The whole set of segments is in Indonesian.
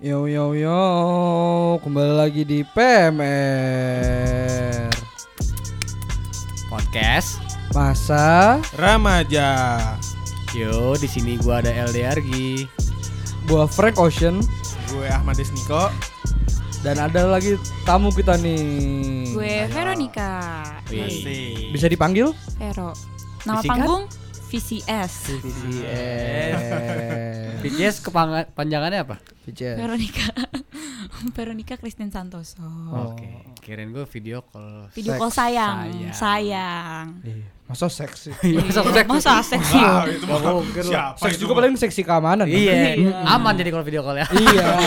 Yo yo yo, kembali lagi di PMR podcast. Masa Remaja. Yo, di sini gua ada LD Argi. gua Frank Ocean Gue Ahmad Desniko. dan ada lagi tamu kita nih. Gue Veronica. Wih. Bisa dipanggil? Vero. Nama Disingkat? panggung VCS. VCS. BTS kepanjangannya apa? VCS. Veronica. Veronica Christine Santoso. Oke, kirain gua video call. Video call sayang. Sayang. Sayang. Iya, Masa seksi? Masa seks? Masa seksi? Wah, itu mah lah. siapa Seks juga paling seksi keamanan. kan? Iya, Iya. aman jadi kalau video call ya. iya.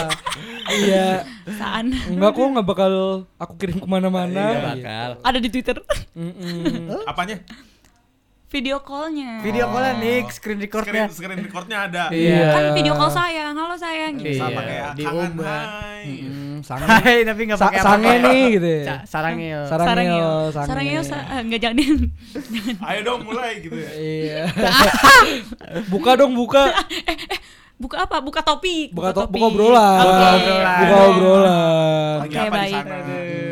Iya. Saan. Enggak kok nggak bakal aku kirim ke mana-mana. Iya, bakal. Ada di Twitter. Apanya? Video callnya. Video call nih, screen Screen, recordnya. screen recordnya ada. Iya. Kan video call sayang. Halo sayang. Gitu. Iya. Sama kayak di kangen hai. Mm, sange. Hai, tapi enggak Sa- pakai sange apa-apa. nih gitu ya. Ca- Sarangnya. Sarangnya. sange. Sarangnya sa- eh, enggak jangan. Ayo dong mulai gitu ya. Iya. buka dong, buka. Buka apa? Buka topik. Buka, to- topik. buka obrolan. Buka obrolan. Buka obrolan. Oke, apa di baik.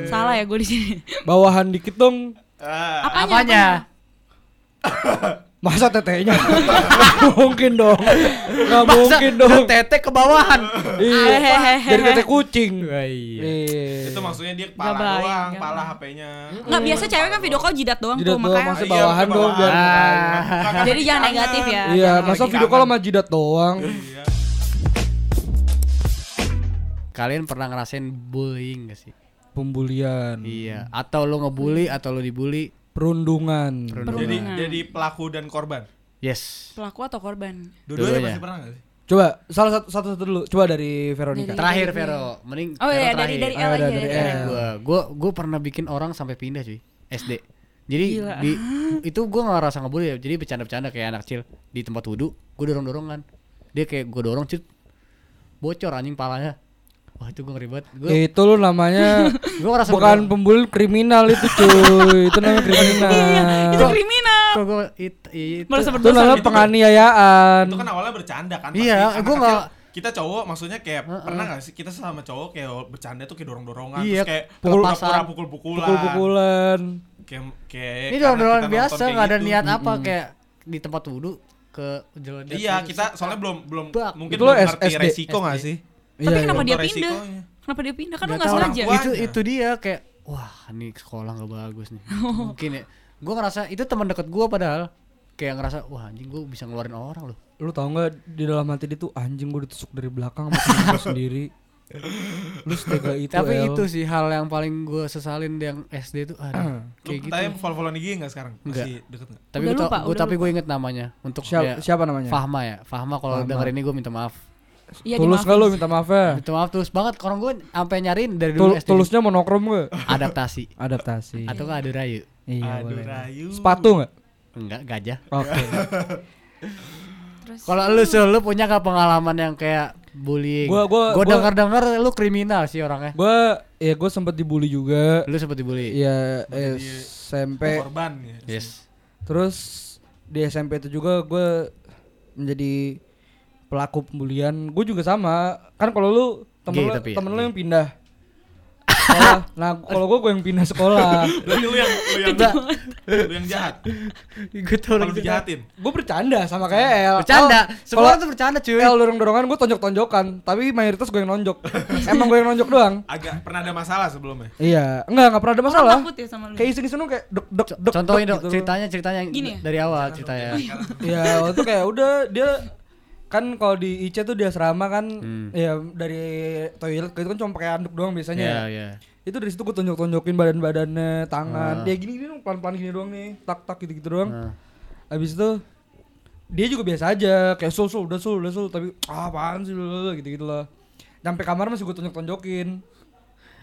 Salah ya gue di sini. Bawahan dikit dong. Ah, Apanya? Apanya? Masa tetenya? Gak mungkin dong. Gak Masa mungkin dong. Tete ke bawahan. Iya. Hehehe. Dari tete kucing. Wah, iya. Iya. itu maksudnya dia kepala doang, nggak pala baik. HP-nya. Nggak biasa cewek kan video call jidat doang Jidat tuh doang, makanya. masa Iya, bawahan ke dong, biar- Ah. Jadi jangan negatif ya. Iya, masa video call sama jidat doang. Iya. Kalian pernah ngerasain bullying gak sih? Pembulian. Iya, atau lo ngebully atau lo dibully? Perundungan. Perundungan. Jadi jadi pelaku dan korban. Yes. Pelaku atau korban? Dua-duanya pasti pernah gak sih? Coba salah satu satu, satu dulu. Coba dari Veronica. Dari- Terakhir dari- Vero, mending Oh Vero iya dari terakhir. dari Ah, L aja dari dari gua gua gua pernah bikin orang sampai pindah cuy SD jadi Gila. di itu gua nggak ngerasa ngebully ya jadi bercanda-bercanda kayak anak kecil di tempat wudhu gua dorong dorongan dia kayak gua dorong cut bocor anjing palanya wah itu gua ngeri banget gua Itu lu namanya gua ngerasa bukan pembuli kriminal itu cuy. Itu namanya kriminal. Iya, itu kriminal. kok gua it, it, Merasa Itu berdosa. namanya gitu. penganiayaan. Itu kan awalnya bercanda kan. Iya, nggak- kecil, kita cowok maksudnya kayak pernah gak sih kita sama cowok kayak bercanda tuh kayak dorong-dorongan Iya, terus kayak pura-pura pukul-pukulan. Pukul-pukulan. Kayak kayak ini karena dorong dorongan kita biasa nggak ada gitu. niat apa kayak di tempat wudhu ke jalan Iya, kita soalnya belum belum Bak. mungkin Itu lo belum ngerti SD. resiko gak SD. sih? Tapi Iya, kenapa iya. dia pindah? resikonya. Kenapa dia pindah? Kan lu Nggak nggak sengaja. itu itu dia kayak wah ini sekolah nggak bagus nih mungkin ya gue ngerasa itu teman deket gue padahal kayak ngerasa wah anjing gue bisa ngeluarin orang loh Lu tau gak di dalam hati dia tuh anjing gue ditusuk dari belakang sama gua sendiri. Lu setega itu tapi El. itu sih hal yang paling gue sesalin yang SD tuh aduh Lu kayak gitu tanya follow-followan IG gak sekarang? Enggak. Masih deket gak? tapi gue tapi gue inget namanya untuk siapa, ya, siapa namanya? Fahma ya Fahma kalau Fahma. denger ini gue minta maaf Iya, Tulus gak lu minta maaf ya? minta maaf tulus banget orang gue sampai nyariin dari dulu Tul- SD tulusnya monokrom gak? adaptasi Adaptasi. atau kan adu rayu Iya Aduh, boleh. Rayu. Sepatu gak? enggak gajah Oke. Terus kalau lu Sul, lu punya gak pengalaman yang kayak bullying Gua- gua- gue gua- denger denger lu kriminal sih orangnya gue ya gue sempet dibully juga. lu seperti bully Iya SMP. Korban ya. yes Terus di SMP itu juga gue menjadi pelaku pembulian. Gue juga sama. Kan kalau lu temen Gay lu, ya, temen lu yang pindah sekolah. Nah kalau gue gue yang pindah sekolah. Berarti lu yang lu yang lu yang jahat. gue tau Kalau dijahatin. gue bercanda sama kayak El. bercanda orang tuh bercanda cuy El dorong dorongan gue tonjok tonjokan. Tapi mayoritas gue yang nonjok. Emang gue yang nonjok doang. Agak pernah ada masalah sebelumnya. Iya, enggak enggak pernah ada Orang masalah. takut ya sama lu. Kayak iseng-iseng dong kayak dek dek dek. contohin dong gitu. ceritanya ceritanya yang Gini ya? dari awal ceritanya Iya, waktu kayak udah dia kan kalau di IC tuh di asrama kan Hmm. ya dari toilet itu kan cuma pakai anduk doang biasanya. Iya ya. iya Itu dari situ gue tonjok-tonjokin badan-badannya, tangan. Ah. Dia gini gini dong, pelan-pelan gini doang nih, tak-tak gitu-gitu doang. Nah. Habis itu dia juga biasa aja, kayak sul sul udah sul udah sul tapi ah, apaan sih lu gitu-gitu lah. Sampai kamar masih gue tonjok-tonjokin.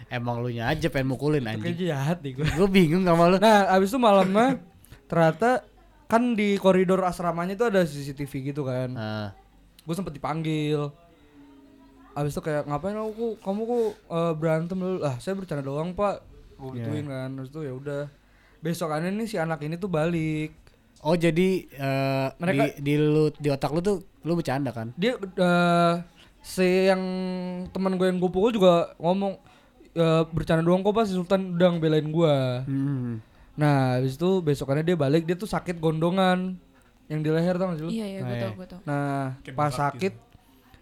emang lu nya aja pengen mukulin Itu kayak anjing jahat nih gue. gue bingung sama lu Nah, abis itu malamnya ternyata kan di koridor asramanya itu ada CCTV gitu kan. Nah, Gue sempet dipanggil. Abis itu kayak ngapain aku kamu kok eh, berantem dulu. Ah, saya bercanda doang, Pak. Gue Iya. gituin kan. Terus itu ya udah. Besokannya nih si anak ini tuh balik. oh jadi eh, Mereka- di, di lu di otak lu tuh lu bercanda kan Dia eh si yang teman gue yang gue pukul juga ngomong "Ya, bercanda doang kok pas si Sultan udah ngebelain gue. Hmm. Nah, habis itu besokannya dia balik dia tuh sakit gondongan yang di leher tau gak sih lu? Iya iya gue Eh. tau gue tau. Nah, Kayak pas sakit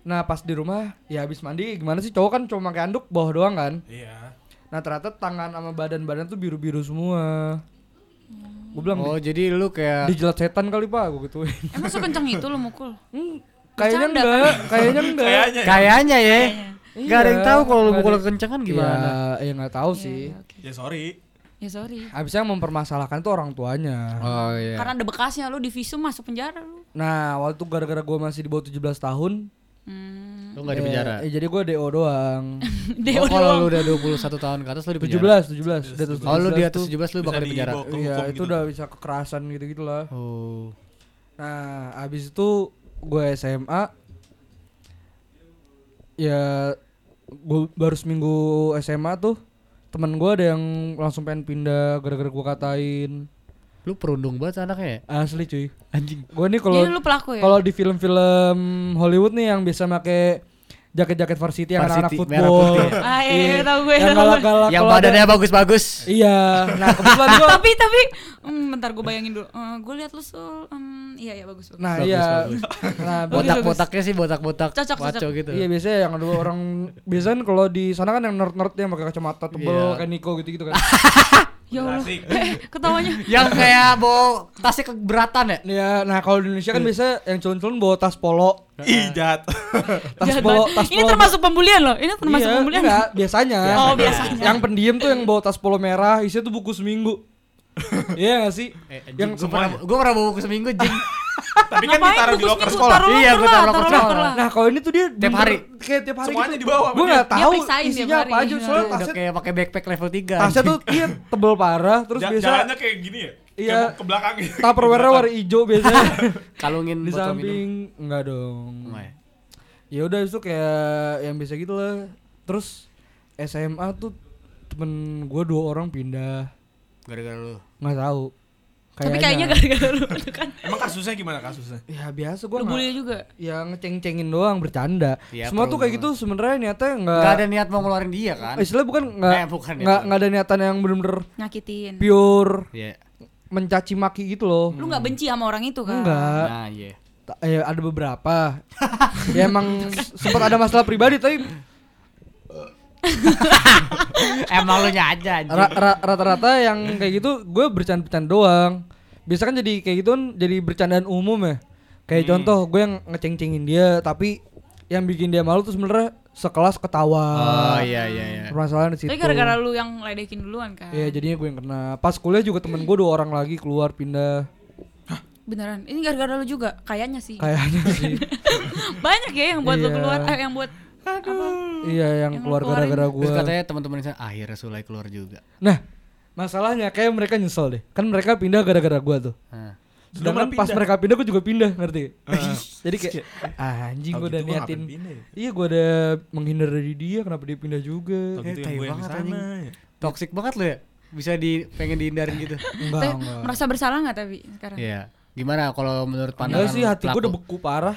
Nah, pas di rumah ya habis mandi gimana sih cowok kan cuma pakai anduk bawah doang kan. Iya. Nah, ternyata tangan sama badan-badan tuh biru-biru semua. Gue bilang Oh, di, jadi lu kayak dijilat setan kali Pak, gue gituin. Emang sekencang itu lo mukul? Hmm, kayaknya Bercanda enggak, kayaknya enggak. Kayaknya ya. kayaknya ya. Kayaknya. Gak ada yang tahu kalau lu mukul kekencangan gimana. Ya, ya nggak tahu Iya, sih. iya. Ya sorry. Ya sorry. Habisnya yang mempermasalahkan tuh orang tuanya. Oh iya. Karena ada bekasnya lu di visum masuk penjara lu. Nah, waktu itu gara-gara gue masih di bawah 17 tahun, Hmm. Lu enggak di eh, penjara. Eh, jadi gue DO doang. Deo Oh, kalau lu udah 21 tahun ke atas lu di penjara. 17, 17. Di atas Oh, lu di 17 atas tuh. 17 lu bakal di penjara. Iya, hukum itu gitu. udah bisa kekerasan gitu-gitu lah. Oh. Nah, abis itu gue SMA ya gue baru seminggu SMA tuh temen gue ada yang langsung pengen pindah gara-gara gue katain Lu perundung banget anaknya ya? asli cuy Anjing. gue nih kalau Jadi lu pelaku ya? kalau di film-film Hollywood nih yang biasa make jaket-jaket varsity yang anak-anak football. Ah iya, iya tahu gue. yang galak-galak Yang badannya bagus-bagus. iya nah kebetulan gue tapi tapi hmm, bentar gue bayangin dulu. Eh, gue lihat lu sul hmm, iya iya bagus bagus. nah Bagus, iya bagus. nah Botak-botaknya sih botak-botak Cocok, cocok. gitu. Iya biasanya yang dua orang biasanya kalau di sana kan yang nerd-nerd yang pakai kacamata tebel Iya. kayak Niko gitu-gitu kan. Ya Allah. Asik. Ketawanya. Yang kayak bawa tasnya keberatan ya? Iya, nah kalau di Indonesia kan biasa yang culun-culun bawa tas polo, Ih, jahat. tas Jahat polo, tas Ini polo. termasuk pembulian loh. Ini termasuk iya, pembulian. enggak, biasanya. Oh, biasanya. Yang pendiam tuh yang bawa tas polo merah, isinya tuh buku seminggu. Iya gak sih? Eh, yang gue pernah bawa buku seminggu jing. Tapi kan Ngapain ditaruh di loker seminggu? sekolah. Taruh Iya, loker lah, taruh loker taruh sekolah. lah. Nah kalau ini tuh dia Tiap bener- hari. kayak tiap hari Semuanya gitu. dibawa sama Gue dia. nggak Dia tahu periksain tiap isinya apa aja. Iya. Soalnya Udah tasnya, kayak pakai backpack level 3. tasnya tuh dia tebel parah. Terus Ja- biasa Jalannya kayak gini ya? Iya. Kayak ke belakang gitu. tupperware warna hijau biasanya. kalungin di botol minum. samping enggak dong. Ya? ya udah itu kayak yang biasa gitu lah terus SMA tuh temen gue dua orang pindah Gara-gara lu. nggak tahu Tapi kayaknya gara-gara lu itu kan. Emang kasusnya gimana kasusnya? ya biasa gue Lu bully juga. ya ngeceng-cengin doang bercanda Iya, semua tuh kayak gitu sebenarnya niatnya nggak Enggak ada niat mau ngeluarin dia kan? istilah bukan nggak Eh, bukan ya, nggak bukan. nggak ada niatan yang bener-bener Nyakitin. pure Iya. mencaci maki gitu loh Lu nggak benci sama orang itu kan? enggak Nah, iya. Ta- eh, ada beberapa ya emang sempat ada masalah pribadi tapi Emang lu aja rata-rata yang kayak gitu gue bercanda-bercanda doang biasa kan jadi kayak gitu kan jadi bercandaan umum ya kayak contoh gue yang ngeceng-cengin dia tapi yang bikin dia malu tuh sebenarnya sekelas ketawa Oh iya iya iya. permasalahan di situ Tapi gara-gara lu yang ledekin duluan kan? Iya jadinya gue yang kena pas kuliah juga temen gue dua orang lagi keluar pindah Beneran. Ini gara-gara lu juga. Kayaknya sih. kayaknya sih Banyak ya yang buat lu Iya. keluar. Eh yang buat apa? iya yang Yang keluar gara-gara gue Terus katanya teman-teman saya akhirnya Sulai keluar juga. nah masalahnya kayak mereka nyesel deh kan mereka pindah gara-gara gue tuh Nah. Sedangkan pas mereka pindah gue juga pindah ngerti Jadi kayak ah, anjing gue udah gitu niatin ya? Iya gue udah menghindar dari dia kenapa dia pindah juga Tau Eh, gitu gue banget, anjing. ya. Toxic banget lu ya. Bisa di pengen dihindarin gitu. Enggak Tapi enggak merasa bersalah nggak tapi sekarang? Iya. Gimana kalau menurut pandangan Enggak sih hati gue udah beku parah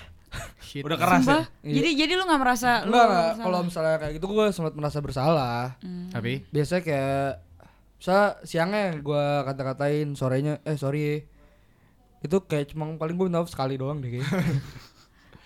Shit. Udah keras ya? Sumpah? Jadi jadi lu nggak merasa lu Enggak bersalah? kalau misalnya kayak gitu gue sempat merasa bersalah Hmm. Tapi Biasanya kayak Bisa siangnya gue kata-katain sorenya eh sorry Itu kayak cuma paling gue minta maaf sekali doang deh kayaknya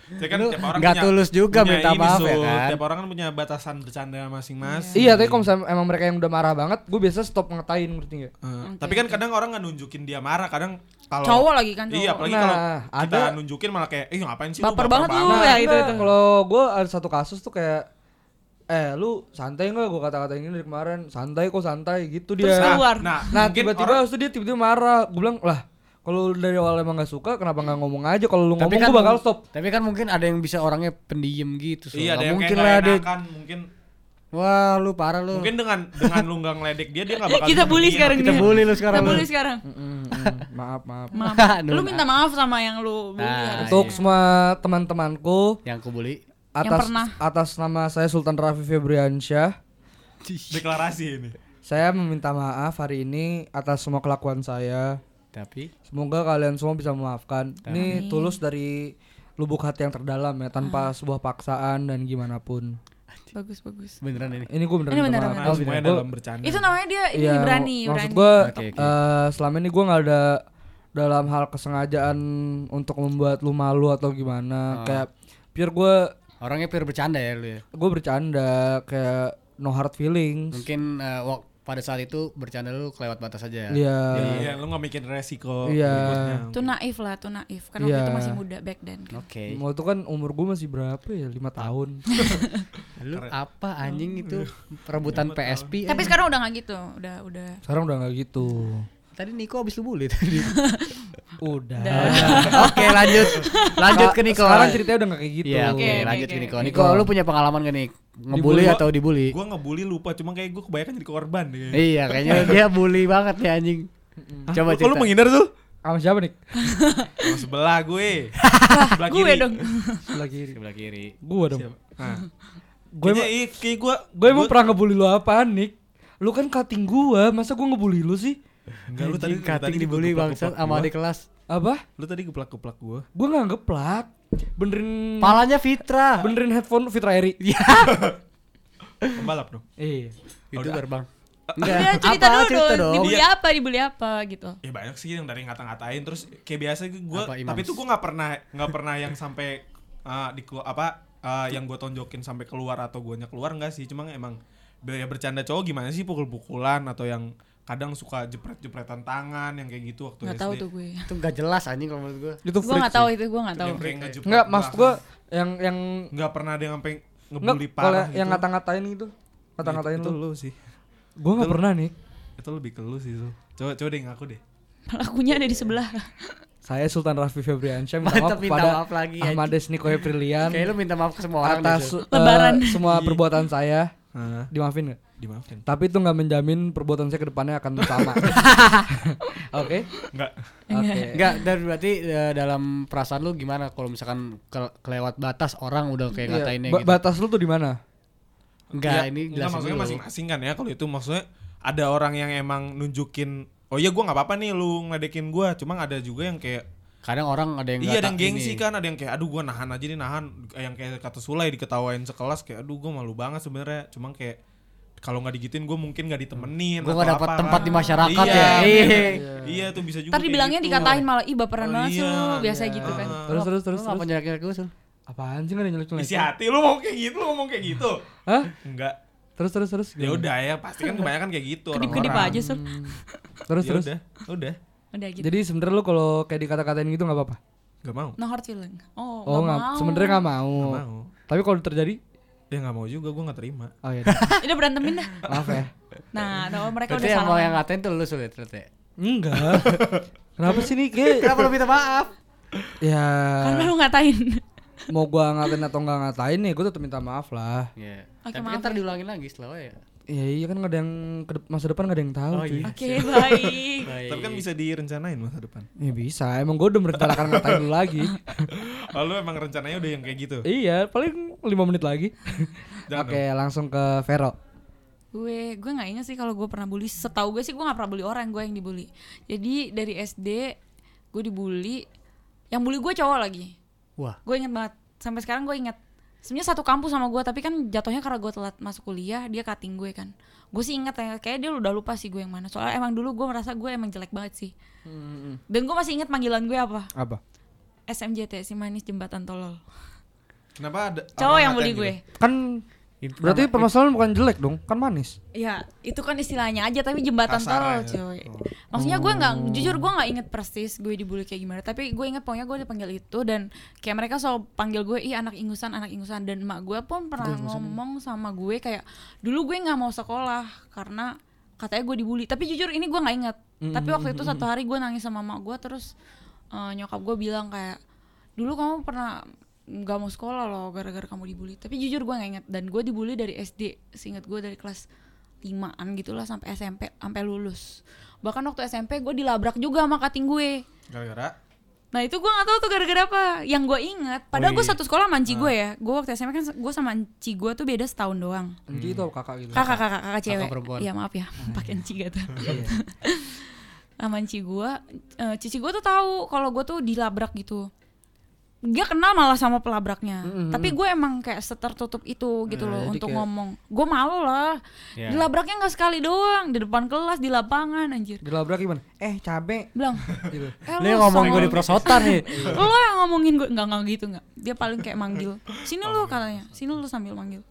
Jadi kan Lu tiap orang nggak punya- tulus juga punya minta maaf ya kan? Tiap orang kan punya batasan bercanda masing-masing. Iya tapi kalau misalnya emang mereka yang udah marah banget Gue biasa stop ngetain ngerti gak Eh, Oke, tapi kan oke. kadang orang nggak nunjukin dia marah, kadang kalau Cowok lagi kan cowok. Iya, apalagi Nah, kalau kita ada- nunjukin malah kayak, "Ih, ngapain sih Baper banget lu." banget?" ya, itu, enggak, itu. Kalau gue ada satu kasus tuh kayak eh lu santai nggak gue kata-katain ini dari kemarin santai kok santai gitu dia Terus keluar. Nah, nah tiba-tiba orang- dia tiba-tiba marah gue bilang lah kalau dari awal emang gak suka kenapa nggak ngomong aja kalau lu Tapi ngomong kan gue bakal stop Tapi kan mungkin ada yang bisa orangnya pendiam gitu. Sul. Iya, ada yang mungkin kayak lah dia. mungkin Wah, lu parah lu. mungkin dengan dengan lu nggak ngeledek dia dia nggak bakal Kita bully sekarang Kita dia. bully lu sekarang Kita lu. bully sekarang. Mm, mm, mm. maaf maaf Maaf. Lu minta maaf sama yang lu bully Nah, untuk iya. semua teman-temanku Yang aku bully. atas pernah. atas nama saya Sultan Rafi Febriansyah Deklarasi ini. saya meminta maaf hari ini atas semua kelakuan saya Tapi Semoga kalian semua bisa memaafkan. Ini Amin. tulus dari lubuk hati yang terdalam ya tanpa sebuah paksaan dan gimana pun. bagus bagus Beneran ini. Ini gue beneran Ini beneran, beneran. Nah, Gua- semuanya gua- dalam bercanda. itu namanya dia ini Iya, berani maksud berani gue Oke, oke. eh, selama ini gue nggak ada dalam hal kesengajaan untuk membuat lu malu atau gimana Ah. kayak pure gue Orangnya pure bercanda ya lu ya. gue bercanda kayak no hard feelings Mungkin eh, wak- pada saat itu bercanda lu kelewat batas aja. iya Iya, lu gak mikirin resiko. Iya. tuh naif lah tuh naif karena waktu Iya. itu masih muda back then kan Oke. Waktu kan umur gue masih berapa ya lima tahun Lu apa anjing itu perebutan PSP? tapi sekarang udah nggak gitu udah udah sekarang udah nggak gitu tadi Niko habis lu bully tadi. udah Oke, lanjut. Lanjut ke Niko. sekarang ceritanya udah nggak kayak gitu Iya, oke, Oke, oke, lanjut oke. ke Niko. Niko. Niko, lu punya pengalaman gak nih? Ngebully Dibully. atau dibully? Gue ngebully lupa, cuma kayak gue kebanyakan jadi korban deh. Iya, kayaknya dia bully banget nih anjing. Coba Kok lu cerita. menghindar tuh? sama siapa nih Sama sebelah gue. sebelah gue kiri. dong sebelah kiri Sebelah kiri. gue dong gue kayak gue gue emang pernah ngebully lu apaan nih lu kan cutting gua masa gue ngebully lu sih Enggak lu tadi tadi dibully bangsat sama gua. adik kelas. apa Lu tadi geplak-geplak gue. gue nggak ngeplak benerin Palanya Fitra. benerin headphone Fitra Eri Pembalap dong. iya Itu Udah. gerbang. Udah cerita apa? dulu cerita dong, dibully Iya. apa, dibully apa gitu. Ya banyak sih yang dari ngata-ngatain terus kayak biasa gue tapi itu gue nggak pernah nggak pernah yang sampai uh, di apa uh, yang gue tonjokin sampai keluar atau guanya keluar enggak sih cuma emang ya bercanda cowok gimana sih pukul-pukulan atau yang kadang suka jepret-jepretan tangan yang kayak gitu waktu Nggak SD. tahu tuh gue. Itu gak jelas anjing kalau menurut gue. itu Gue nggak tahu itu, gue nggak tahu. Yang kayak ngejepret nggak maksud gue yang yang nggak pernah ada yang sampai nggak ngebully kalau parah yang gitu. ngata-ngatain gitu ngata-ngatain itu, lu lu sih gue nggak Itu- pernah nih itu lebih ke lu sih itu coba coba deh ngaku deh Pelakunya ada di sebelah. saya Sultan Raffi Febriansyah minta maaf minta maaf lagi. Ahmad Desniko Aprilian Kayak lu minta maaf ke semua orang atas eh, semua perbuatan saya dimaafin nggak dimaafin. Tapi itu nggak menjamin perbuatan saya ke depannya akan sama. Oke? Enggak oke. Enggak, dan berarti eh, dalam perasaan lu gimana kalau misalkan ke- kelewat batas orang udah kayak Iya, ngatainnya ba- gitu. batas lu tuh di mana? Enggak, Ya, ini enggak, maksudnya masing-masing kan ya kalau itu. Maksudnya ada orang yang emang nunjukin oh iya gua nggak apa-apa nih lu ngeledekin gua. Cuma ada juga yang kayak Kadang orang ada yang iya ada yang gengsi ini. kan ada yang kayak aduh gua nahan aja nih nahan. Yang kayak kata Sulai diketawain sekelas kayak aduh gua malu banget sebenarnya. Cuma kayak kalau nggak digituin gue mungkin nggak ditemenin Gua atau nggak dapat apa tempat kan. di masyarakat iya, ya. Iya. Iya, iya tuh bisa juga Ntar kayak dibilangnya gitu. dikatain malah ih baperan Oh, banget sih iya. lu, biasa Iya. gitu kan. Ah. terus terus terus Lu ngapa terus nyelek-nyelek gue, apaan sih nggak ada nyelek isi hati lu mau kayak gitu lu ngomong kayak gitu Hah? enggak terus terus terus ya udah ya pasti kan kebanyakan kayak gitu Kedip-kedip orang-orang. aja Sul. terus Ya terus udah udah Udah gitu. jadi sebenernya lu kalau kayak dikata-katain gitu nggak apa-apa nggak mau No hard feeling. Oh, oh nggak nggak mau. sebenarnya nggak mau. nggak mau tapi kalau terjadi ya nggak mau juga gue nggak terima oh iya Udah berantemin dah. maaf ya Nah, tahu mereka Berarti udah yang mau yang ngatain tuh lu sulit ternyata. ya? enggak kenapa sih nih kayak Kenapa lu minta maaf? ya Karena lu ngatain. mau gua ngatain atau nggak ngatain ya gua tetap minta maaf lah Iya. Oke, Tapi maaf kan ntar ya. diulangin lagi setelah ya. Ya iya kan nggak ada yang masa depan nggak ada yang tahu Oh, cuy. Iya. Oke, baik. Baik. tapi kan bisa direncanain masa depan. Ya bisa emang gua udah merencanakan ngatain lu lagi. Lalu emang rencananya udah yang kayak gitu? Iya paling lima menit lagi. Oke langsung ke Vero. Gue gue nggak ingat sih kalau gue pernah bully. Setahu gue sih gue nggak pernah bully orang gue yang dibully. Jadi dari SD gue dibully. Yang bully gue cowok lagi. Wah. gue inget banget. Sampai sekarang gue inget sebenarnya satu kampus sama gue tapi kan jatuhnya karena gue telat masuk kuliah dia cutting gue kan. Gue sih inget ya kayak dia udah lupa sih gue yang mana. Soalnya emang dulu gue merasa gue emang jelek banget sih. Dan gue masih inget panggilan gue apa? Apa? SMJT si manis jembatan tolol. Kenapa ada cowok yang bully gue. gitu? kan Itu berarti nama- permasalahan bukan jelek dong kan manis Ya, itu kan istilahnya aja tapi jembatan Kasarnya. tolol, cuy. Oh. Maksudnya gue nggak, jujur gue nggak inget persis gue dibully kayak gimana. Tapi gue inget pokoknya gue dipanggil itu dan kayak mereka selalu panggil gue, ih anak ingusan, anak ingusan. Dan emak gue pun pernah ngomong sama gue kayak, dulu gue nggak mau sekolah karena katanya gue dibully. Tapi jujur ini gue nggak inget. Tapi waktu itu satu hari gue nangis sama emak gue terus eh, nyokap gue bilang kayak, dulu kamu pernah nggak mau sekolah loh gara-gara kamu dibully. Tapi jujur gue nggak inget dan gue dibully dari SD. Seinget gue dari kelas limaan gitulah sampai SMP sampai lulus. Bahkan waktu SMP gue dilabrak juga sama kating gue. Gara-gara? Nah itu gue nggak tahu tuh gara-gara apa. Yang gue inget padahal Oh, gue iya. satu sekolah sama Anci gue ya. Gue waktu SMP kan gue sama Anci gue tuh beda setahun doang. Enci itu kakak gitu? Kakak kakak kakak cewek. Perempuan. iya maaf ya. Pakai Anci gitu Iya. sama Anci gue eh, cici gue tuh tahu kalau gue tuh dilabrak gitu dia kenal malah sama pelabraknya tapi gue emang kayak setertutup itu gitu loh jadi untuk kayak- ngomong gue malu lah Ya. dilabraknya nggak sekali doang di depan kelas di lapangan anjir Dilabrak gimana? Eh, cabe. bilang Gitu. eh, Lu yang ngomongin gue songong- di prosotan nih. lo yang ngomongin gue nggak nggak gitu nggak dia paling kayak manggil sini lu katanya sini lu sambil manggil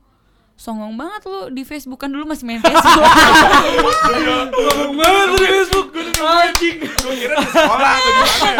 songong banget lu di Facebook kan dulu masih main Facebook Ngomong banget lu di Facebook. Anjing. Gue kira di sekolah atau di mana ya.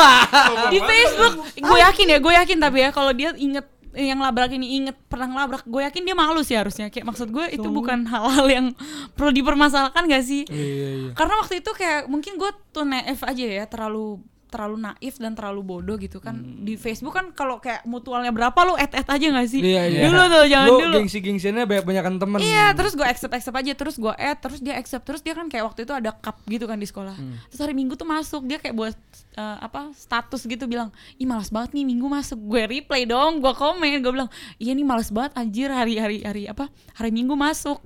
Di. Facebook gue yakin ya gue yakin tapi ya kalau dia inget yang labrak ini inget pernah ngelabrak gue yakin dia malu sih harusnya kayak maksud gue itu bukan hal-hal yang perlu dipermasalahkan gak sih Iya, iya, iya. karena waktu itu kayak mungkin gue tuh naif aja ya terlalu terlalu naif dan terlalu bodoh gitu kan di Facebook kan kalau kayak mutualnya berapa lu et et aja gak sih Hmm. Iya, iya. dulu tuh jangan Lu dulu gengsi-gengsiannya banyak banyakan temen. Iya, terus gue accept accept aja, terus gue add, terus dia accept, terus dia kan kayak waktu itu ada cup gitu kan di sekolah. Hmm. Terus hari Minggu tuh masuk, dia kayak buat eh, apa status gitu bilang, ih malas banget nih Minggu masuk. Gue replay dong, gue komen, gue bilang, iya nih malas banget anjir hari hari hari apa hari Minggu masuk.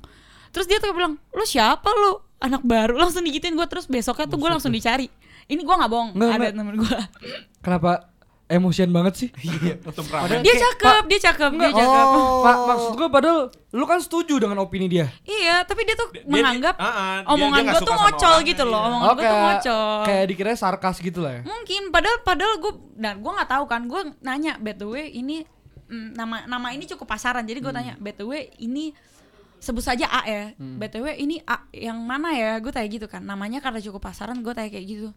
Terus dia tuh bilang, lu siapa lu? Anak baru langsung digituin gue terus besoknya tuh gue langsung dicari. Ini gue nggak bohong, Nggak, ada nggak. temen gue. Kenapa emosian banget sih? Dia cakep, dia cakep, dia cakep. Pak, maksud gue padahal lu kan setuju dengan opini dia. Iya, tapi dia tuh Dia- menganggap dia- ah, ah, dia- omongan dia nggak gue tuh ngocol gitu loh, iya. omongan Oh, gue tuh ngocol. kayak dikira sarkas gitu lah ya. Mungkin padahal padahal gue dan gue nggak tahu kan gue nanya by the way ini mm, nama nama ini cukup pasaran jadi gue tanya by the way ini sebut saja A ya btw ini A yang mana ya gue tanya gitu kan namanya karena cukup pasaran gue tanya kayak gitu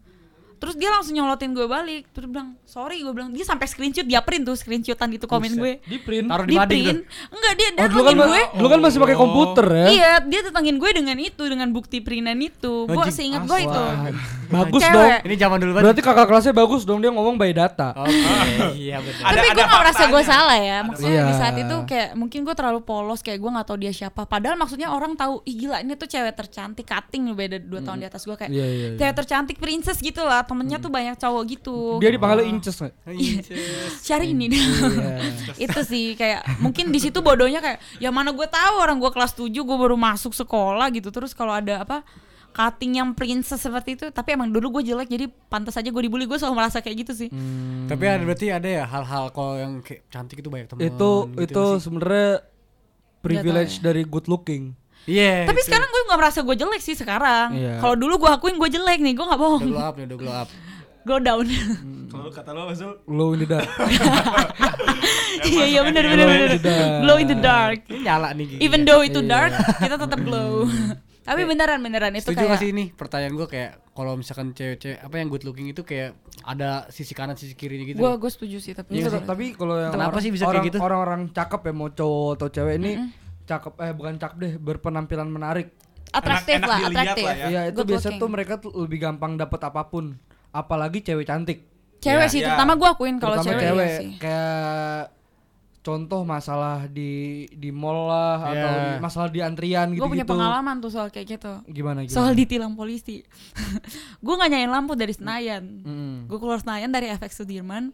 terus dia langsung nyolotin gue balik terus bilang sorry gue bilang dia sampai screenshot dia print tuh screenshotan itu komen gue Di print. Taruh di di print enggak dia Oh, dulu kan gue dulu kan masih pakai komputer ya. Iya, dia datangin gue dengan itu, dengan bukti printan itu. Gue seingat gue itu. Bagus Cewek. dong. Ini zaman dulu banget. Berarti kakak kelasnya bagus dong dia ngomong by data. Oke, iya. Ada- Tapi gue gak merasa gue salah ya Maksudnya di saat itu kayak Mungkin gue terlalu polos Kayak gue gak tahu dia siapa Padahal maksudnya orang tahu Ih gila ini tuh cewek tercantik Cutting beda 2 tahun di atas gue Kayak iya, iya. cewek tercantik princess gitu lah Temennya tuh banyak cowok gitu Dia dipanggil inces nggak? Iya. Itu sih kayak Mungkin di situ bodohnya kayak Ya mana gue tahu orang gue kelas 7 Gue baru masuk sekolah gitu Terus kalau ada apa Cutting yang princess seperti itu Tapi emang dulu gue jelek Jadi pantas aja gue dibully Gue selalu merasa kayak gitu sih Hmm. Tapi ada berarti ada ya hal-hal kalau yang kayak cantik itu banyak teman. Itu gitu itu sebenarnya privilege ya. dari good looking. Iya. Tapi itu. sekarang gue gak merasa gue jelek sih sekarang. Iya. Kalau dulu gue akuin gue jelek nih, gue gak udah bohong. glow up nih, udah glow up. Glow down. Kalau kata lo apa Zul? Glow in the dark. Iya iya benar benar Glow in benar. the dark. Glow in the dark. Ini nyala nih gigi. Even though itu Iya. dark, kita tetap glow. Tapi beneran beneran itu Setuju gak kayak sih ini pertanyaan gue kayak kalau misalkan cewek-cewek apa yang good looking itu kayak ada sisi kanan sisi kirinya gitu. gue gue setuju sih tapi. Iya, tapi kalau yang Kenapa orang- sih bisa kayak orang- gitu? Orang-orang cakep ya mau cowok atau cewek ini cakep eh bukan cakep deh berpenampilan menarik. Atraktif Enak- enak lah, atraktif. lah ya. Iya itu Good biasa looking. tuh mereka tuh lebih gampang dapat apa pun. Apalagi cewek cantik. Cewek Iya, sih, iya. terutama gue akuin kalau Terutama cewek, cewek, iya sih. kayak contoh masalah di di mall lah Iya. atau di, masalah di antrian gitu Gue punya pengalaman tuh soal kayak gitu. Gimana gimana? Soal ditilang polisi. gue gak nyalain lampu dari Senayan. Mm. Gue keluar Senayan dari FX Sudirman.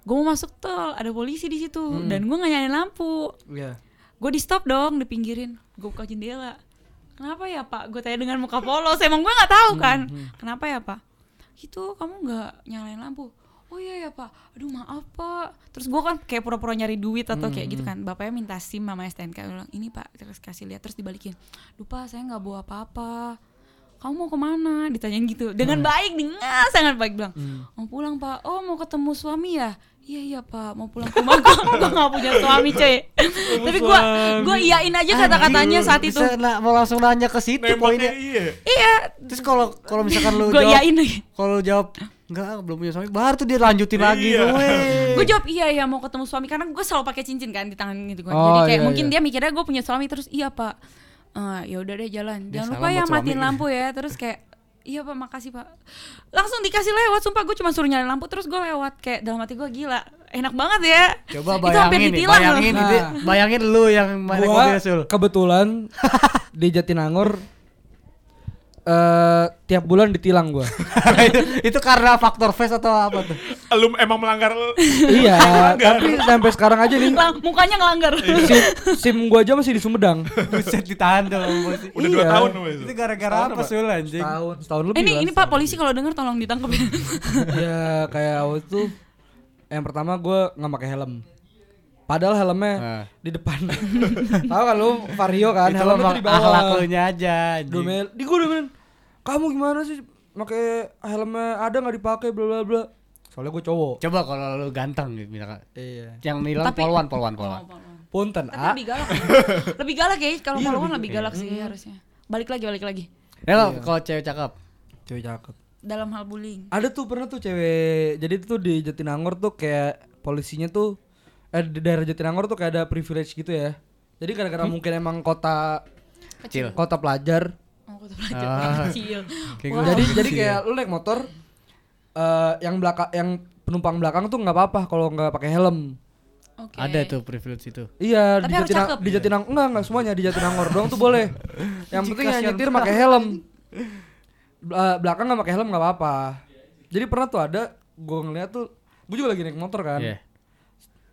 Gue mau masuk tol, ada polisi di situ dan gue gak nyalain lampu. Iya. Gue di stop dong, dipinggirin. Gue buka jendela. Kenapa ya pak? Gue tanya dengan muka polos. Emang gue nggak tahu kan. Kenapa ya pak? Itu kamu nggak nyalain lampu. Oh iya ya pak. Aduh maaf pak. Terus gue kan kayak pura-pura nyari duit atau kayak gitu kan. Bapaknya minta sim sama STNK. Bilang ini pak. Terus kasih lihat. Terus dibalikin. Lupa saya nggak bawa apa-apa. Kamu mau ke mana? Ditanyain gitu. Dengan baik nih. Nggak, sangat baik bilang. Mau pulang pak. Oh mau ketemu suami ya? Iya iya pak. Mau pulang ke rumah. gue nggak punya suami coy. Tapi gue gue iyain aja kata-katanya saat itu. Bisa na- mau langsung nanya ke situ poinnya. iya. Iya, Terus kalau kalau misalkan lu gue jawab iyain lagi. kalau jawab enggak belum punya suami baru tuh dia lanjutin lagi Iya. gue. Gue jawab iya ya mau ketemu suami karena gue selalu pakai cincin kan di tangan gitu kan. Oh, Jadi kayak iya, mungkin iya. dia mikirnya gue punya suami terus iya pak. Eh ya udah deh jalan. Dia Jangan salam lupa ya matiin lampu ya. Terus kayak iya pak makasih pak. Langsung dikasih lewat. Sumpah gue cuma suruh nyalain lampu terus gue lewat kayak dalam hati gue gila enak banget ya. Coba Itu hampir bayangin ditilang loh. bayangin Nah. itu, bayangin lu yang naik Gua mobil Sul. kebetulan di Jatinangor eh tiap bulan ditilang gua. itu, karena faktor face atau apa tuh? Lu emang melanggar iya, tapi sampai sekarang aja nih Lang- mukanya ngelanggar. sim, sim gua aja masih di Sumedang. Buset ditahan dong bos. udah dua Iya. tahun lu itu. Itu gara-gara apa Sul anjing? Setahun, setahun lebih ini lah. ini pak polisi kalau denger tolong ditangkap ya. ya kayak waktu itu yang pertama gue nggak pakai helm. Padahal helmnya Ah. di depan. Tahu kan lu Vario kan, itu helmnya di bawah. akhlak lu nya aja. Domel, di gue domelin. Kamu gimana sih pakai helmnya ada nggak dipakai bla bla bla. Soalnya gue cowok. coba kalau lu ganteng gitu misalkan Iya. yang nilang Tapi- polwan polwan polwan Oh. Punten Tapi A. lebih galak. lebih galak ya kalau Iya, polwan lebih- lebih galak sih harusnya. Balik lagi, balik lagi. ya Iya. kalau cewek cakep Cewek cakep. Dalam hal bullying. Ada tuh pernah tuh cewek. Jadi tuh di Jatinangor tuh kayak polisinya tuh eh di daerah Jatinangor tuh kayak ada privilege gitu ya. Jadi gara-gara mungkin emang kota kecil kota pelajar. Oh, belajar Ah. kecil. Wow. gua Jadi Wow. jadi kayak lu naik motor eh yang belakang yang penumpang belakang tuh nggak apa-apa kalau nggak pakai helm. Oke. ada tuh privilege itu Iya Tapi di Jatinang cakep. di Jatinang enggak enggak semuanya di Jatinangor doang tuh boleh. Yang penting yang nyetir pakai helm. Bela- belakang nggak pakai helm nggak apa-apa. Jadi pernah tuh ada gue ngeliat tuh gue juga lagi naik motor kan. Iya.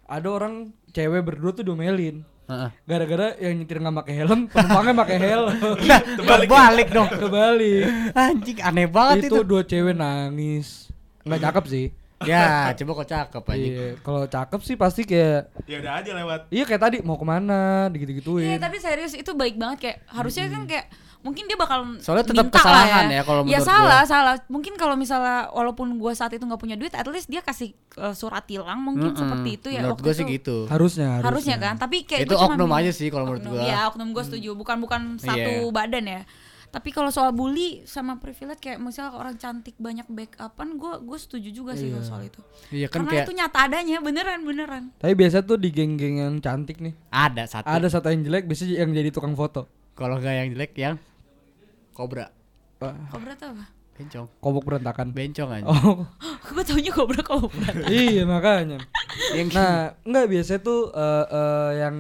Ada orang cewek berdua tuh domelin. Heeh. Gara-gara yang nyetir nggak pakai helm, penumpangnya pakai helm. Nah, balik dong. Kebalik. Anjing aneh banget itu itu. dua cewek nangis. Nggak cakep sih. Ya, coba kok cakep anjing. Iya, kalau cakep sih pasti kayak Ya udah aja lewat. iya kayak tadi mau ke mana, digitu-gituin. Iya, tapi serius itu baik banget kayak harusnya kan kayak mungkin dia bakal Soalnya tetap minta kesalahan lah ya kalau Ya salah, salah. Mungkin kalau misalnya walaupun gua saat itu nggak punya duit, at least dia kasih uh, surat tilang mungkin Mm-mm. seperti itu ya Menurut waktu gue sih itu. gitu. harusnya, Harusnya kan, tapi kayak Itu oknum aja sih kalau menurut. Hmm. Ya, oknum gua setuju. Bukan bukan satu Iya. badan ya. Tapi kalau soal bully sama privilege kayak misalnya orang cantik banyak backupan, gua gue setuju juga sih kalau soal itu. Iya kan Karena kayak itu nyata adanya, beneran beneran. Tapi biasa tuh di geng-geng yang cantik nih. ada satu. Ada satu yang jelek biasanya yang jadi tukang foto. Kalau nggak yang jelek yang kobra, Kobra tuh apa? bencong, Kobok berantakan. bencong aja. Oh, gue taunya kobra kobra. iya makanya. Yang Nah, enggak biasa tuh eh, eh, yang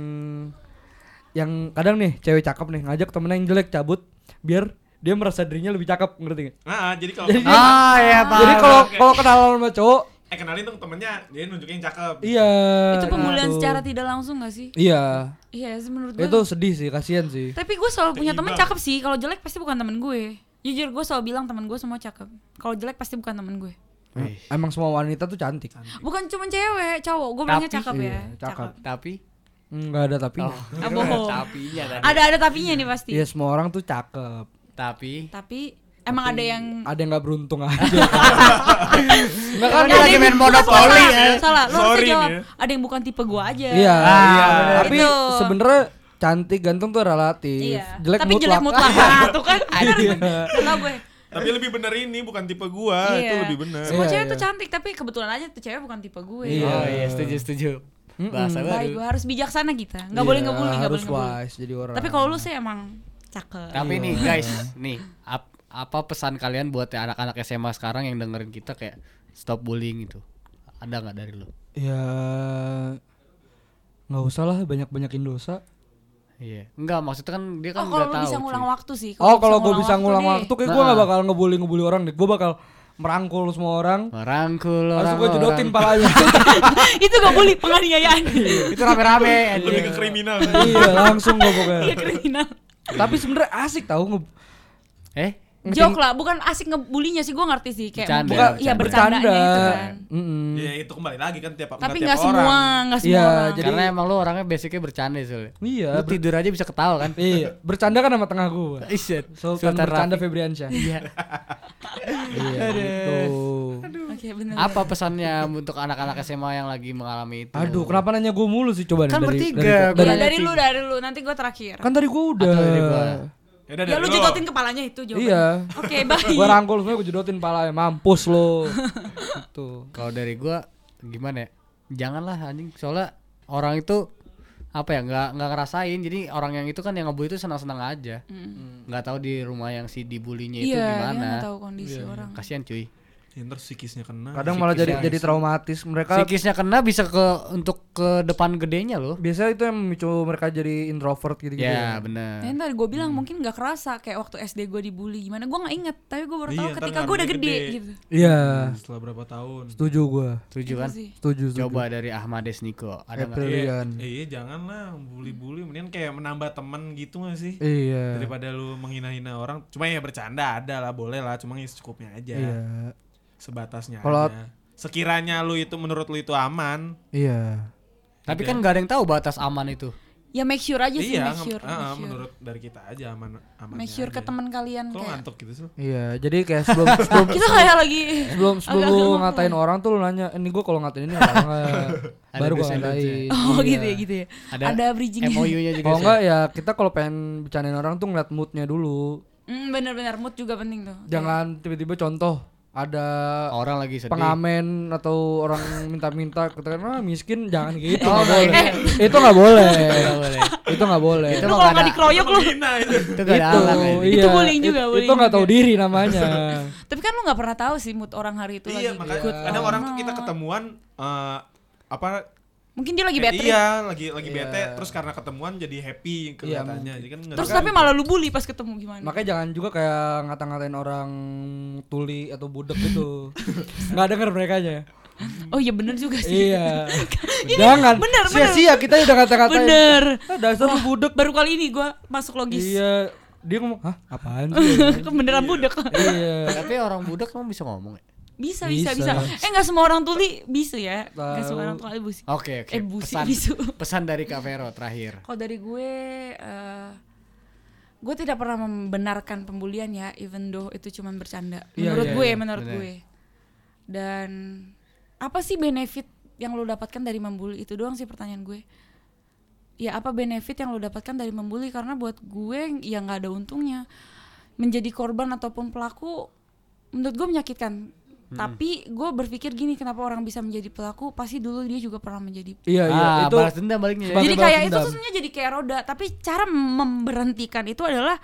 yang kadang nih cewek cakep nih ngajak temennya yang jelek cabut biar dia merasa dirinya lebih cakep ngerti gak? Nah, jadi kalau Jadi- kenal- ah ya pak. Jadi kalau kalau kenal sama cowok, eh kenalin dong temennya, dia nunjukin cakep. iya. itu pembulian gitu. secara tidak langsung gak sih? Iya. Iya sih menurut gue. Itu sedih sih, kasihan sih. Tapi gue selalu punya temen Keiba. cakep sih. Kalau jelek pasti bukan temen gue. Jujur gue selalu bilang temen gue semua cakep. Kalau jelek pasti bukan temen gue. Wih, Emang semua wanita tuh cantik. Bukan cuma cewek, cowok. Gue bilangnya cakep ya. iya, cakep. tapi Enggak ada tapi. oh, Ah, bohong. tapinya tadi. Ada ada tapinya nih pasti. Iya, semua orang tuh cakep. Tapi Tapi emang ada yang Ada yang nggak beruntung aja. Enggak kan Dia Ada lagi yang- main monopoli, ya. Salah, lu Sorry jawab. nih. Ada yang bukan tipe gue aja. Iya. Ah, Tapi Gitu. sebenarnya cantik ganteng tuh relatif. Iya. Jelek Tapi mutlak. jelek mutlak. Nah, tuh kan. Iya. Gak tau gue. Tapi lebih bener ini bukan tipe gua, itu Iya. lebih bener. Semua Iya, cewek iya. tuh cantik, tapi kebetulan aja tuh cewek bukan tipe gue. Iya. Oh iya setuju setuju. Bahasa Baik, baru. gue harus bijaksana kita. Nggak Iya, boleh ngebully, nggak boleh harus ngebully. wise jadi orang. Tapi kalau lu sih emang cakep. Tapi nih guys, nih ap- apa pesan kalian buat ya anak-anak SMA sekarang yang dengerin kita kayak stop bullying itu? Ada nggak dari lu? ya nggak usah lah banyak-banyakin dosa. Iya. Enggak, maksudnya kan dia kan Oh kalau tahu. bisa ngulang cuy. waktu sih. Oh kalau gue bisa ngulang deh. waktu kayak gue Nah. nggak bakal ngebully ngebully orang deh. Gue bakal merangkul semua orang. Merangkul Langsung orang. gue jodotin palanya. itu gak bully penganiayaan. itu rame-rame Lebih ke kriminal. iya langsung gue Iya pokoknya. kriminal. Tapi sebenarnya asik tau nge Eh, Jok lah, bukan asik ngebulinya sih gue ngerti sih kayak Bercanda, bukan iya bercanda. bercandanya itu kan. Mm-mm. Ya itu kembali lagi kan tiap Tapi tiap nggak orang. semua, nggak semua Iya, orang. jadi- karena emang lu orangnya basicnya bercanda soalnya. Iya. Lu ber- tidur aja bisa ketawa kan? iya. Bercanda kan sama tengah gue. Iset. Sultan bercanda Febriansyah. Iya. Iya gitu. Oke benar. Apa pesannya untuk anak-anak SMA yang lagi mengalami itu? Aduh, kenapa nanya gue mulu sih coba nih Kan dari, bertiga, dari, gua dari- Iya, nanya dari lu, dari lu. Nanti gue terakhir. kan tadi gue udah. Atau dari gua? Ya udah Ya lu jodotin kepalanya itu jawabannya. Iya. Oke, baik. gue rangkul semuanya gue jodotin palanya mampus lo. gitu. Kalau dari gua gimana ya? Janganlah anjing soalnya orang itu apa ya nggak nggak ngerasain jadi orang yang itu kan yang ngebully itu senang-senang aja nggak tahu di rumah yang si dibulinya itu Iya, gimana nggak tahu kondisi orang. kasihan cuy Ya, ntar psikisnya kena. Kadang malah jadi jadi traumatis. Mereka psikisnya kena bisa ke untuk ke depan gedenya loh biasanya itu yang memicu mereka jadi introvert gitu-gitu. ya Ya, benar ntar gue bilang mungkin gak kerasa kayak waktu SD gue dibully gimana gue nggak inget tapi gue baru Iya, tahu ketika gue udah gede, gede. gitu Iya. Setelah berapa tahun. Setuju gue. setuju kan. Setuju, setuju. coba dari Ahmades Niko ada nggak. Iya, Pilihan. eh, iya jangan lah bully-bully mendingan kayak menambah teman gitu gak sih? Iya. Daripada lu menghina-hina orang. Cuma ya bercanda ada lah, boleh lah, cuma ya secukupnya aja. Iya. Sebatasnya Kalau aja. sekiranya lu itu menurut lu itu aman Iya. Tapi kan nggak ada yang tahu batas aman itu. Ya make sure aja sih, iya make sure. ah, make sure. menurut dari kita aja aman aman Make sure ke teman kalian Kok kayak ngantuk gitu sih Iya, jadi kayak sebelum sebelum kita kayak lagi sebelum sebelum lu ngatain orang tuh lu nanya, ini gua kalau ngatain ini apa enggak? Baru don'ts ngatain. Oh Iya. gitu ya gitu ya. Ada Ada, bridging. MOU-nya juga. Kalau sih. enggak ya kita kalau pengen bercandain orang tuh ngeliat moodnya dulu. Hmm, bener-bener mood juga penting tuh. Jangan tiba-tiba contoh ada orang lagi sedih. pengamen atau orang minta-minta katakan ah miskin jangan gitu Oh, nggak boleh eh. itu nggak boleh Nggak boleh. itu nggak boleh Itu kalau nggak nggak ada- dikeroyok lu. Itu gak ada itu alang ya. iya Itu bullying juga, It- bullying itu nggak tahu diri namanya Tapi kan lu nggak pernah tahu sih mood orang hari itu iya lagi makanya or orang tuh kita not. ketemuan eh, apa Mungkin dia lagi trip. iya lagi lagi Iya. bete terus karena ketemuan jadi happy kelihatannya jadi kan Terus tapi malah lu bully pas ketemu gimana? makanya jangan juga kayak ngata-ngatain orang tuli atau budak gitu nggak denger mereka nya Oh iya bener juga sih. iya jangan bener, bener. sia-sia kita udah ngata-ngatain Bener. ah, dasar lu budak Baru kali ini gua masuk logis. iya dia ngomong hah apaan sih Beneran budak. iya Tapi orang budak emang bisa ngomong ya? Bisa, bisa, bisa. Bisa. Eh nggak semua orang tuli bisa ya. Nggak semua orang tuli busi. Oke oke. Eh, busi, pesan, bisu. pesan dari Kak Vero terakhir. Kalau dari gue, eh gue tidak pernah membenarkan pembulian ya, even though itu cuma bercanda. Iya, Menurut iya, gue, iya, menurut bener. gue. Dan apa sih benefit yang lo dapatkan dari membuli itu doang sih pertanyaan gue. Ya apa benefit yang lo dapatkan dari membuli karena buat gue ya nggak ada untungnya. Menjadi korban ataupun pelaku menurut gue menyakitkan. Tapi gue berpikir gini kenapa orang bisa menjadi pelaku pasti dulu dia juga pernah menjadi iya iya ah, itu balas dendam baliknya. ya. Jadi balas kayak itu dendam. tuh sebenarnya jadi kayak roda tapi cara memberhentikan itu adalah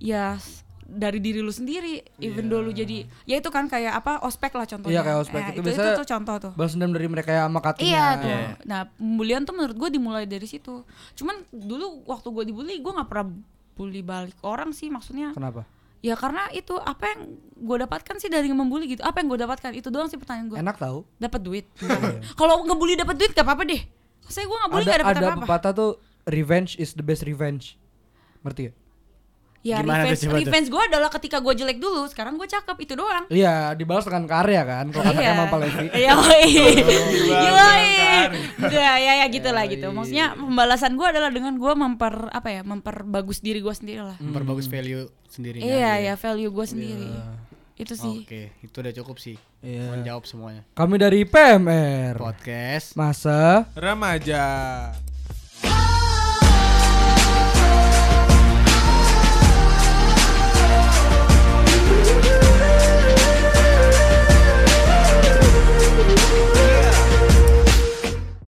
ya dari diri lu sendiri even though lu jadi ya itu kan kayak apa ospek lah contohnya Iya, kayak ospek. Eh, Itu itu, itu, tuh contoh tuh balas dendam dari mereka yang sama katinya Iya tuh. Iya. Nah, pembulian tuh menurut gue dimulai dari situ. Cuman dulu waktu gue dibully, gue nggak pernah bully balik orang sih maksudnya. kenapa Ya karena itu apa yang gue dapatkan sih dari membuli gitu. Apa yang gue dapatkan itu doang sih pertanyaan gue. enak tahu Dapat duit. Kalau ngebully dapat duit gak apa-apa deh. Saya gue nggak bully ada gak dapat ada apa-apa. pepatah tuh revenge is the best revenge ngerti gak? Ya Gimana revenge, tuh? revenge gue adalah ketika gue jelek dulu, sekarang gue cakep itu doang. Iya, dibalas dengan karya kan. Kalau kata Kemal Palevi. Iya, yoi. Dibalas Yoi. dengan Ya, ya, ya gitu lah gitu. Maksudnya pembalasan gue adalah dengan gue memper apa ya, memperbagus diri gue sendiri lah. Memperbagus value sendiri. Iya, ya value gue sendiri. Itu sih. Oke, itu udah cukup sih. Iya. Menjawab semuanya. Kami dari PMR. Podcast Masa remaja